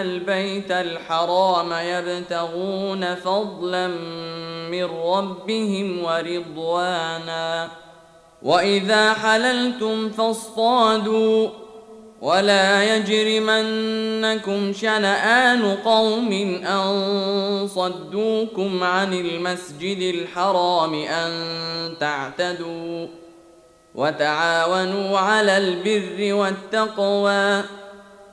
البيت الحرام يبتغون فضلا من ربهم ورضوانا. وإذا حللتم فاصطادوا. ولا يجرمنكم شنآن قوم أن صدوكم عن المسجد الحرام أن تعتدوا. وتعاونوا على البر والتقوى.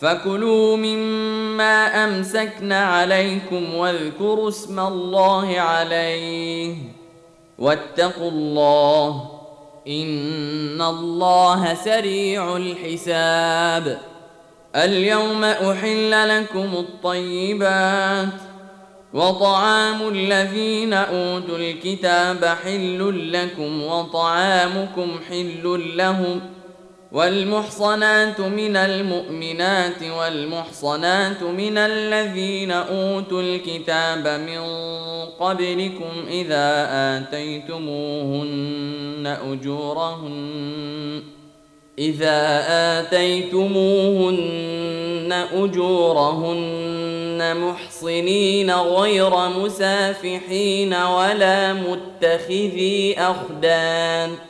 فكلوا مما أمسكن عليكم واذكروا اسم الله عليه واتقوا الله إن الله سريع الحساب. اليوم أحل لكم الطيبات وطعام الذين أوتوا الكتاب حل لكم وطعامكم حل لهم والمحصنات من المؤمنات والمحصنات من الذين أوتوا الكتاب من قبلكم إذا آتيتموهن أجورهن إذا آتيتموهن أجورهن محصنين غير مسافحين ولا متخذي أخدان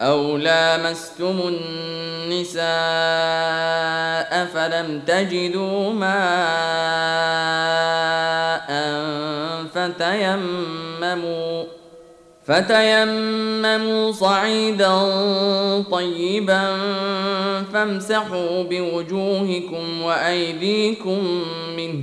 أو لامستم النساء فلم تجدوا ماء فتيمموا فتيمموا صعيدا طيبا فامسحوا بوجوهكم وايديكم منه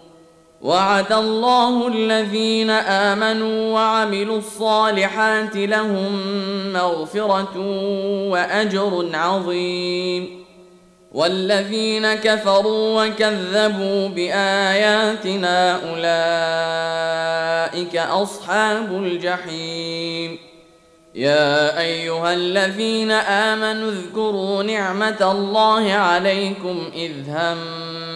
وعد الله الذين آمنوا وعملوا الصالحات لهم مغفرة وأجر عظيم. والذين كفروا وكذبوا بآياتنا أولئك أصحاب الجحيم. يا أيها الذين آمنوا اذكروا نعمة الله عليكم إذ هم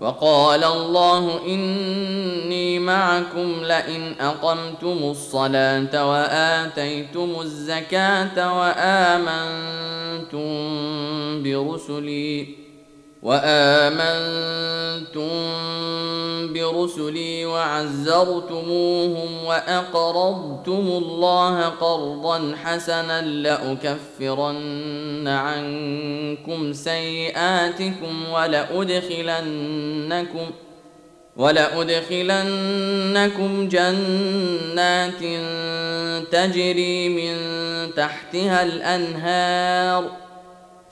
وقال الله إني معكم لئن أقمتم الصلاة وآتيتم الزكاة وآمنتم برسلي. وآمنتم برسلي وعزرتموهم وأقرضتم الله قرضا حسنا لأكفرن عنكم سيئاتكم ولأدخلنكم ولأدخلنكم جنات تجري من تحتها الأنهار ۖ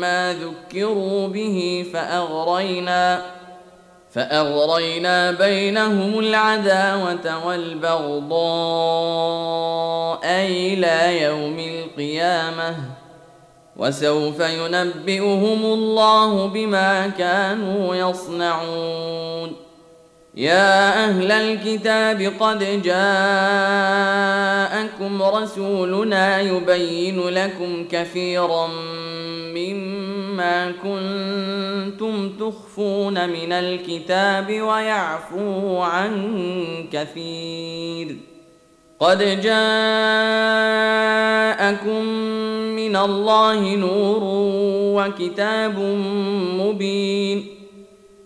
ما ذكروا به فأغرينا فأغرينا بينهم العداوة والبغضاء إلى يوم القيامة. وسوف ينبئهم الله بما كانوا يصنعون. يا أهل الكتاب قد جاءكم رسولنا يبين لكم كثيرا مما كنتم تخفون من الكتاب ويعفو عن كثير. قد جاءكم من الله نور وكتاب مبين.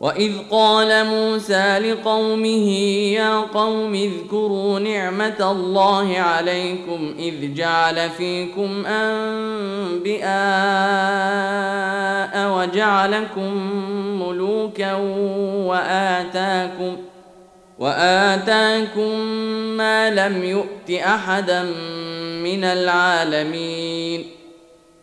واذ قال موسى لقومه يا قوم اذكروا نعمه الله عليكم اذ جعل فيكم انبئاء وجعلكم ملوكا واتاكم واتاكم ما لم يؤت احدا من العالمين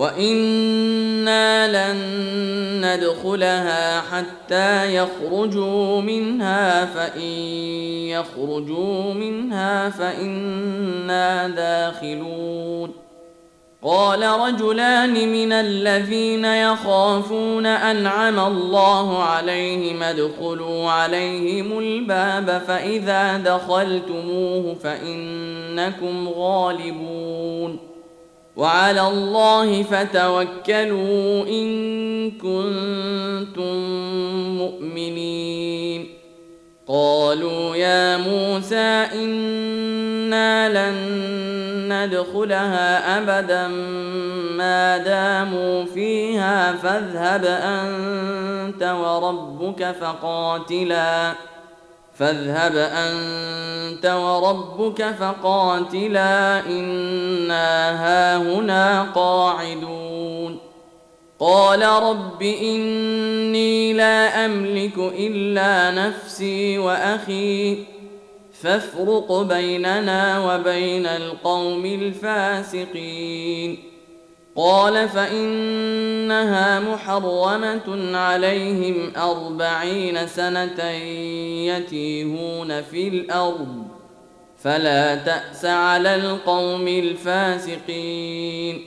وأنا لن ندخلها حتى يخرجوا منها فان يخرجوا منها فانا داخلون قال رجلان من الذين يخافون انعم الله عليهم ادخلوا عليهم الباب فاذا دخلتموه فانكم غالبون وعلى الله فتوكلوا إن كنتم مؤمنين. قالوا يا موسى إنا لن ندخلها أبدا ما داموا فيها فاذهب أنت وربك فقاتلا. فاذهب أنت وربك فقاتلا إنا هاهنا قاعدون. قال رب إني لا أملك إلا نفسي وأخي فافرق بيننا وبين القوم الفاسقين. قال فإنها محرمة عليهم أربعين سنة يتيهون في الأرض فلا تأس على القوم الفاسقين.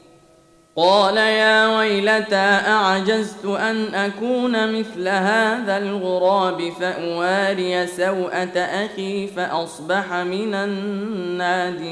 قال يا ويلتى أعجزت أن أكون مثل هذا الغراب فأواري سوءة أخي فأصبح من النادمين.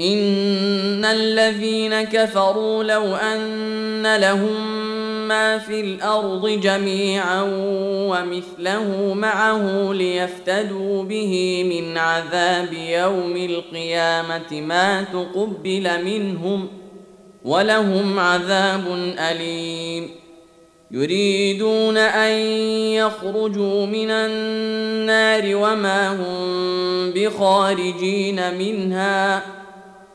ان الذين كفروا لو ان لهم ما في الأرض جميعا ومثله معه ليفتدوا به من عذاب يوم القيامه ما تقبل منهم ولهم عذاب اليم يريدون ان يخرجوا من النار وما هم بخارجين منها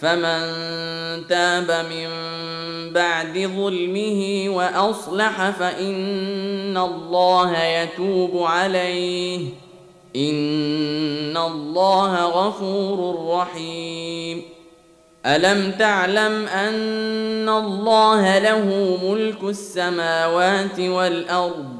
فمن تاب من بعد ظلمه وأصلح فإن الله يتوب عليه. إن الله غفور رحيم. ألم تعلم أن الله له ملك السماوات والأرض؟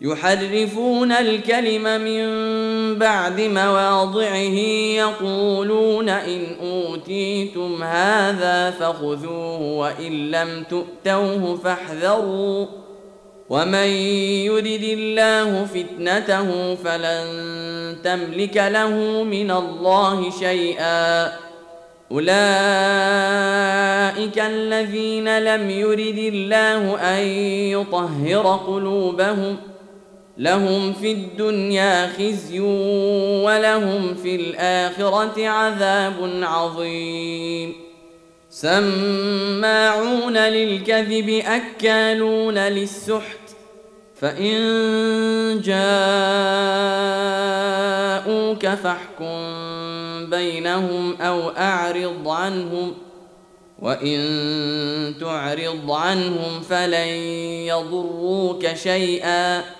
يحرفون الكلم من بعد مواضعه يقولون إن أوتيتم هذا فخذوه وإن لم تؤتوه فاحذروا. ومن يرد الله فتنته فلن تملك له من الله شيئا. أولئك الذين لم يرد الله أن يطهر قلوبهم لهم في الدنيا خزي ولهم في الآخرة عذاب عظيم. سماعون للكذب أكالون للسحت. فإن جاءوك فاحكم بينهم أو أعرض عنهم. وإن تعرض عنهم فلن يضروك شيئا.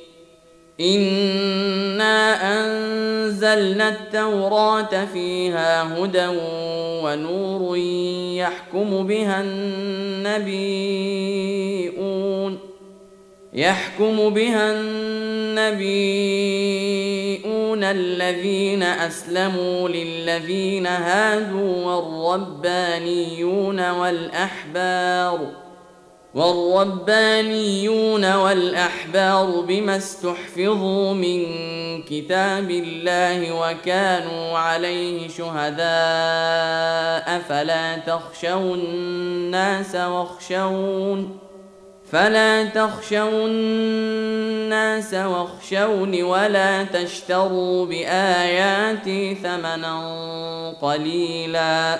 انا انزلنا التوراه فيها هدى ونور يحكم بها النبيون يحكم بها النبيون الذين اسلموا للذين هادوا والربانيون والاحبار والربانيون والأحبار بما استحفظوا من كتاب الله وكانوا عليه شهداء فلا تخشوا الناس واخشون فلا تخشوا الناس واخشوني ولا تشتروا بآياتي ثمنا قليلا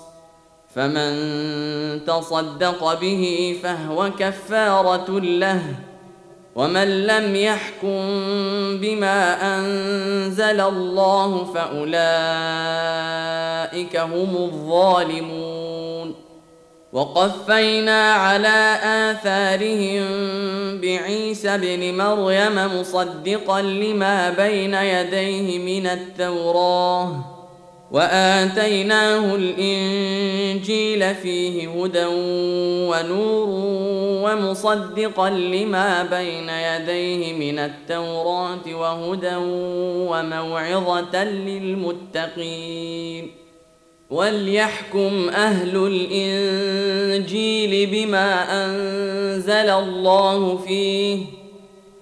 فمن تصدق به فهو كفارة له. ومن لم يحكم بما أنزل الله فأولئك هم الظالمون. وقفينا على آثارهم بعيسى ابن مريم مصدقا لما بين يديه من التوراه. وآتيناه الإنجيل فيه هدى ونور ومصدقا لما بين يديه من التوراة وهدى وموعظة للمتقين وليحكم أهل الإنجيل بما أنزل الله فيه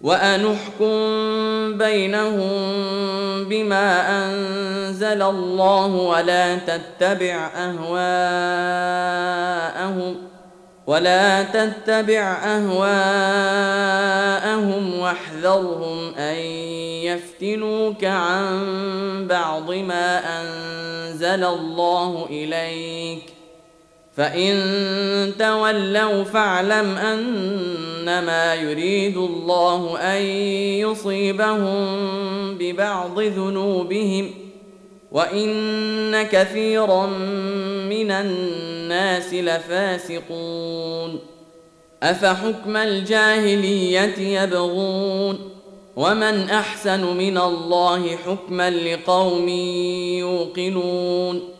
وانحكم بينهم بما انزل الله ولا تتبع اهواءهم ولا تتبع اهواءهم واحذرهم ان يفتنوك عن بعض ما انزل الله اليك فان تولوا فاعلم انما يريد الله ان يصيبهم ببعض ذنوبهم وان كثيرا من الناس لفاسقون افحكم الجاهليه يبغون ومن احسن من الله حكما لقوم يوقنون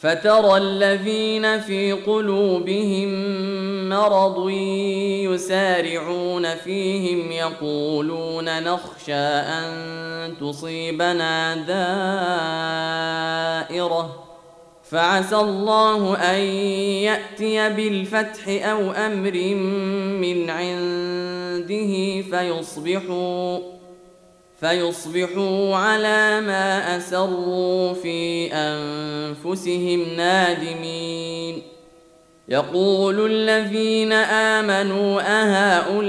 فترى الذين في قلوبهم مرض يسارعون فيهم يقولون نخشى أن تصيبنا دائرة. فعسى الله أن يأتي بالفتح أو أمر من عنده فيصبحوا فيصبحوا على ما أسروا في أنفسهم نادمين. يقول الذين آمنوا أهؤلاء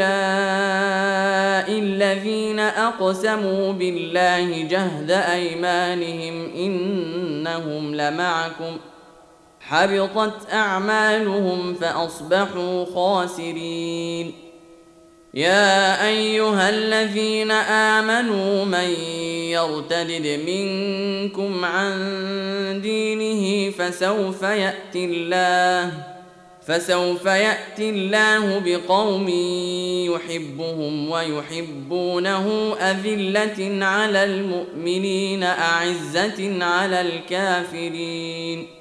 الذين أقسموا بالله جهد أيمانهم إنهم لمعكم. حبطت أعمالهم فأصبحوا خاسرين. يا أيها الذين آمنوا من يرتد منكم عن دينه فسوف يأتي الله فسوف يأتي الله بقوم يحبهم ويحبونه أذلة على المؤمنين أعزة على الكافرين.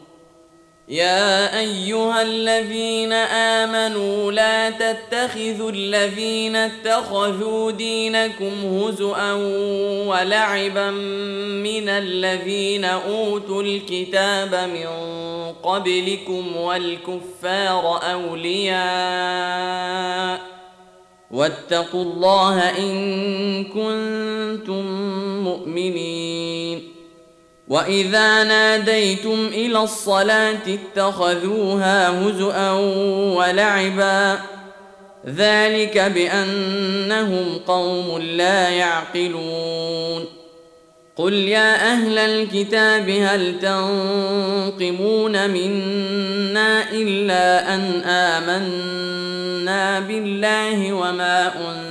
يا أيها الذين آمنوا لا تتخذوا الذين اتخذوا دينكم هزءا ولعبا من الذين أوتوا الكتاب من قبلكم والكفار أولياء واتقوا الله إن كنتم مؤمنين واذا ناديتم إلى الصلاه اتخذوها هزءا ولعبا ذلك بانهم قوم لا يعقلون قل يا أهل الكتاب هل تنقمون منا الا ان امنا بالله وما انزل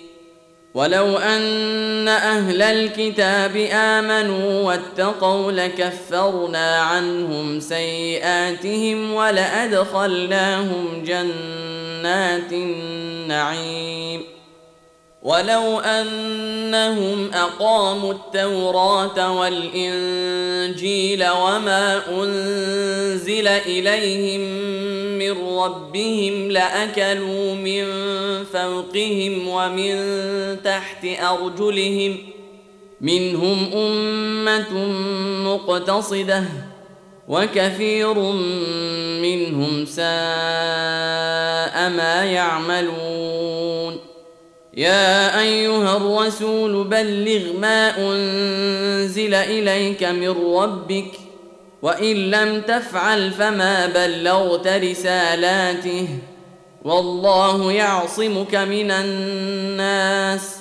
ولو ان أهل الكتاب امنوا واتقوا لكفرنا عنهم سيئاتهم ولادخلناهم جنات النعيم ولو انهم اقاموا التوراه والانجيل وما انزل اليهم من ربهم لأكلوا من فوقهم ومن تحت أرجلهم منهم أمة مقتصدة وكثير منهم ساء ما يعملون يا أيها الرسول بلغ ما أنزل إليك من ربك وإن لم تفعل فما بلغت رسالاته والله يعصمك من الناس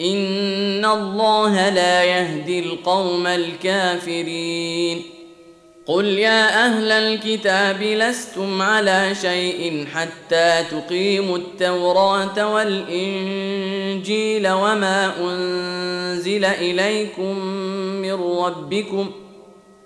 إن الله لا يهدي القوم الكافرين. قل يا أهل الكتاب لستم على شيء حتى تقيموا التوراة والإنجيل وما أنزل إليكم من ربكم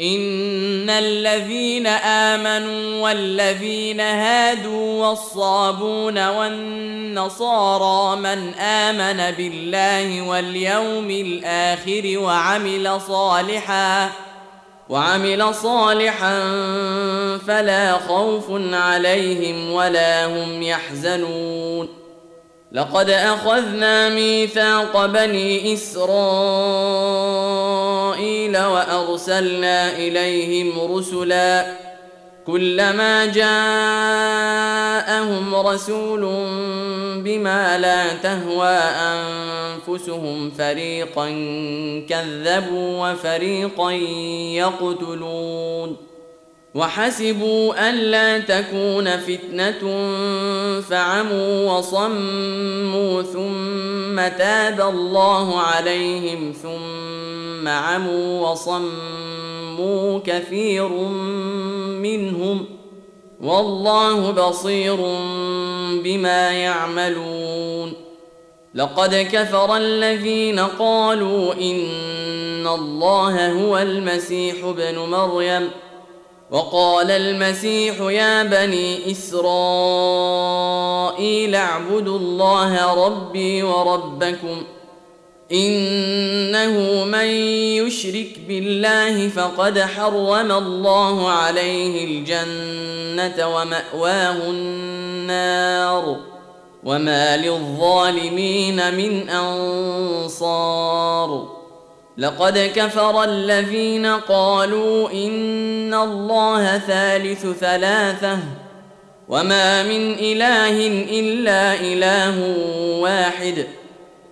ان الذين امنوا والذين هادوا والصابون والنصارى من امن بالله واليوم الآخر وعمل صالحا وعمل صالحا فلا خوف عليهم ولا هم يحزنون لقد اخذنا ميثاق بني اسرائيل وأرسلنا إليهم رسلا كلما جاءهم رسول بما لا تهوى أنفسهم فريقا كذبوا وفريقا يقتلون وحسبوا الا تكون فتنة فعموا وصموا ثم تاب الله عليهم ثم عموا وصموا كثير منهم والله بصير بما يعملون. لقد كفر الذين قالوا إن الله هو المسيح ابن مريم. وقال المسيح يا بني إسرائيل اعبدوا الله ربي وربكم إنه من يشرك بالله فقد حرم الله عليه الجنة ومأواه النار وما للظالمين من أنصار. لقد كفر الذين قالوا إن الله ثالث ثلاثة وما من إله إلا إله واحد.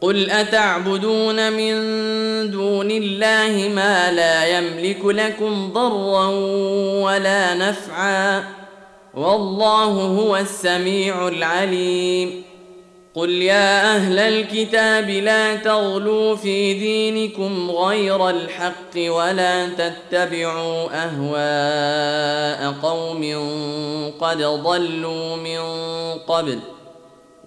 قل اتعبدون من دون الله ما لا يملك لكم ضرا ولا نفعا والله هو السميع العليم قل يا أهل الكتاب لا تغلوا في دينكم غير الحق ولا تتبعوا اهواء قوم قد ضلوا من قبل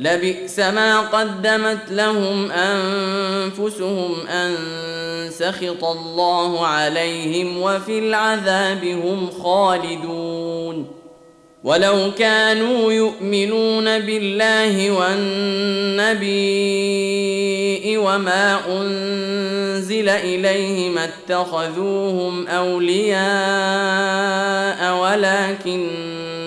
لبئس ما قدمت لهم انفسهم ان سخط الله عليهم وفي العذاب هم خالدون. ولو كانوا يؤمنون بالله والنبي وما انزل اليه ما اتخذوهم اولياء ولكن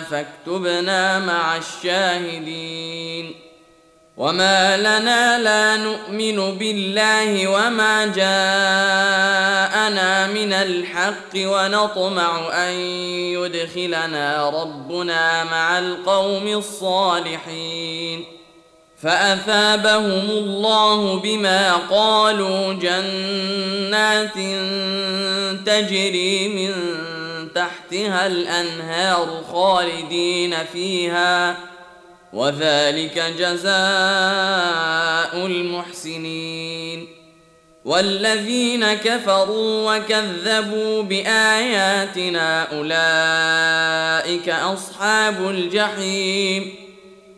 فاكتبنا مع الشاهدين. وما لنا لا نؤمن بالله وما جاءنا من الحق ونطمع ان يدخلنا ربنا مع القوم الصالحين. فاثابهم الله بما قالوا جنات تجري من تحتها الأنهار خالدين فيها وذلك جزاء المحسنين. والذين كفروا وكذبوا بآياتنا أولئك أصحاب الجحيم.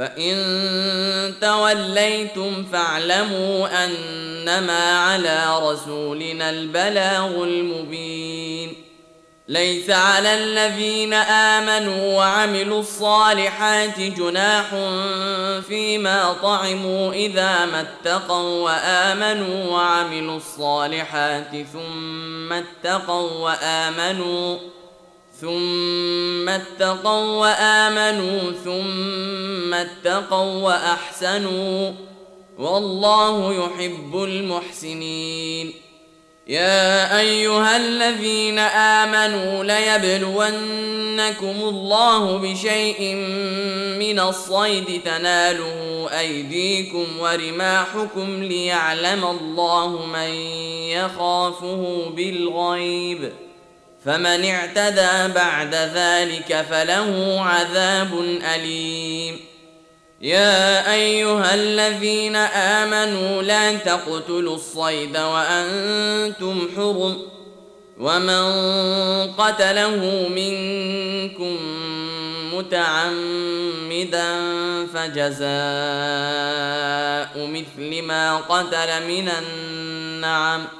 فان توليتم فاعلموا انما على رسولنا البلاغ المبين ليس على الذين امنوا وعملوا الصالحات جناح فيما طعموا اذا ما اتقوا وامنوا وعملوا الصالحات ثم اتقوا وامنوا ثم اتقوا وامنوا ثم اتقوا واحسنوا والله يحب المحسنين يا ايها الذين امنوا ليبلونكم الله بشيء من الصيد تناله ايديكم ورماحكم ليعلم الله من يخافه بالغيب فمن اعتدى بعد ذلك فله عذاب أليم. يا أيها الذين آمنوا لا تقتلوا الصيد وأنتم حرم ومن قتله منكم متعمدا فجزاء مثل ما قتل من النعم.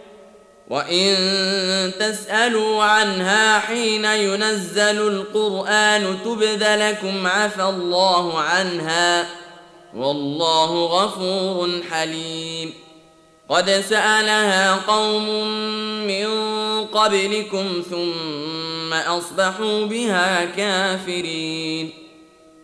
وان تسالوا عنها حين ينزل القران تبد لكم عفى الله عنها والله غفور حليم. قد سالها قوم من قبلكم ثم اصبحوا بها كافرين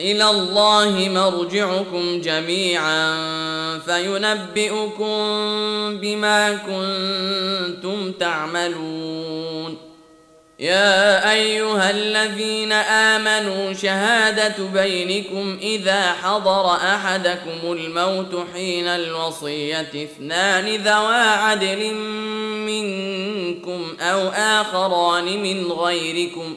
إلى الله مرجعكم جميعا فينبئكم بما كنتم تعملون. يا أيها الذين آمنوا شهادة بينكم إذا حضر أحدكم الموت حين الوصية اثنان ذوا عدل منكم أو آخران من غيركم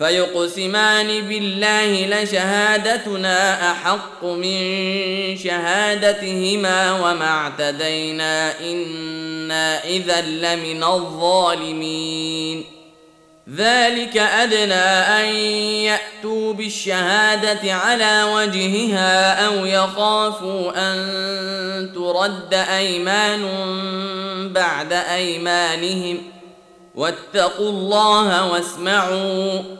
فيقسمان بالله لشهادتنا أحق من شهادتهما وما اعتدينا إنا إذا لمن الظالمين. ذلك أدنى أن يأتوا بالشهادة على وجهها أو يخافوا أن ترد أيمان بعد أيمانهم. واتقوا الله واسمعوا.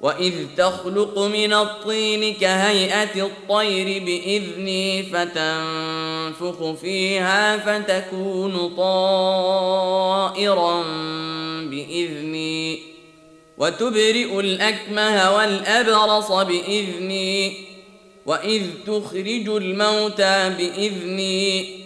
واذ تخلق من الطين كهيئه الطير باذني فتنفخ فيها فتكون طائرا باذني وتبرئ الاكمه والابرص باذني واذ تخرج الموتى باذني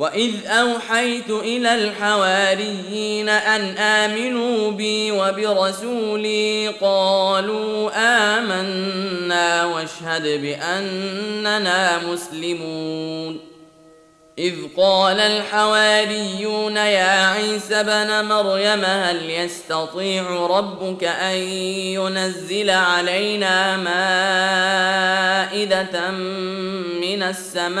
واذ اوحيت إلى الحواريين ان امنوا بي وبرسولي قالوا امنا واشهد باننا مسلمون اذ قال الحواريون يا عيسى بن مريم هل يستطيع ربك ان ينزل علينا مائده من السماء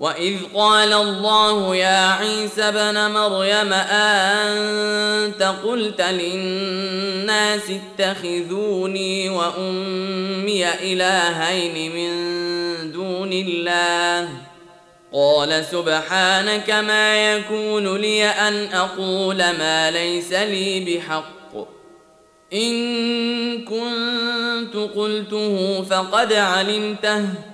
واذ قال الله يا عيسى ابن مريم انت قلت للناس اتخذوني وامي الهين من دون الله قال سبحانك ما يكون لي ان أقول ما ليس لي بحق ان كنت قلته فقد علمته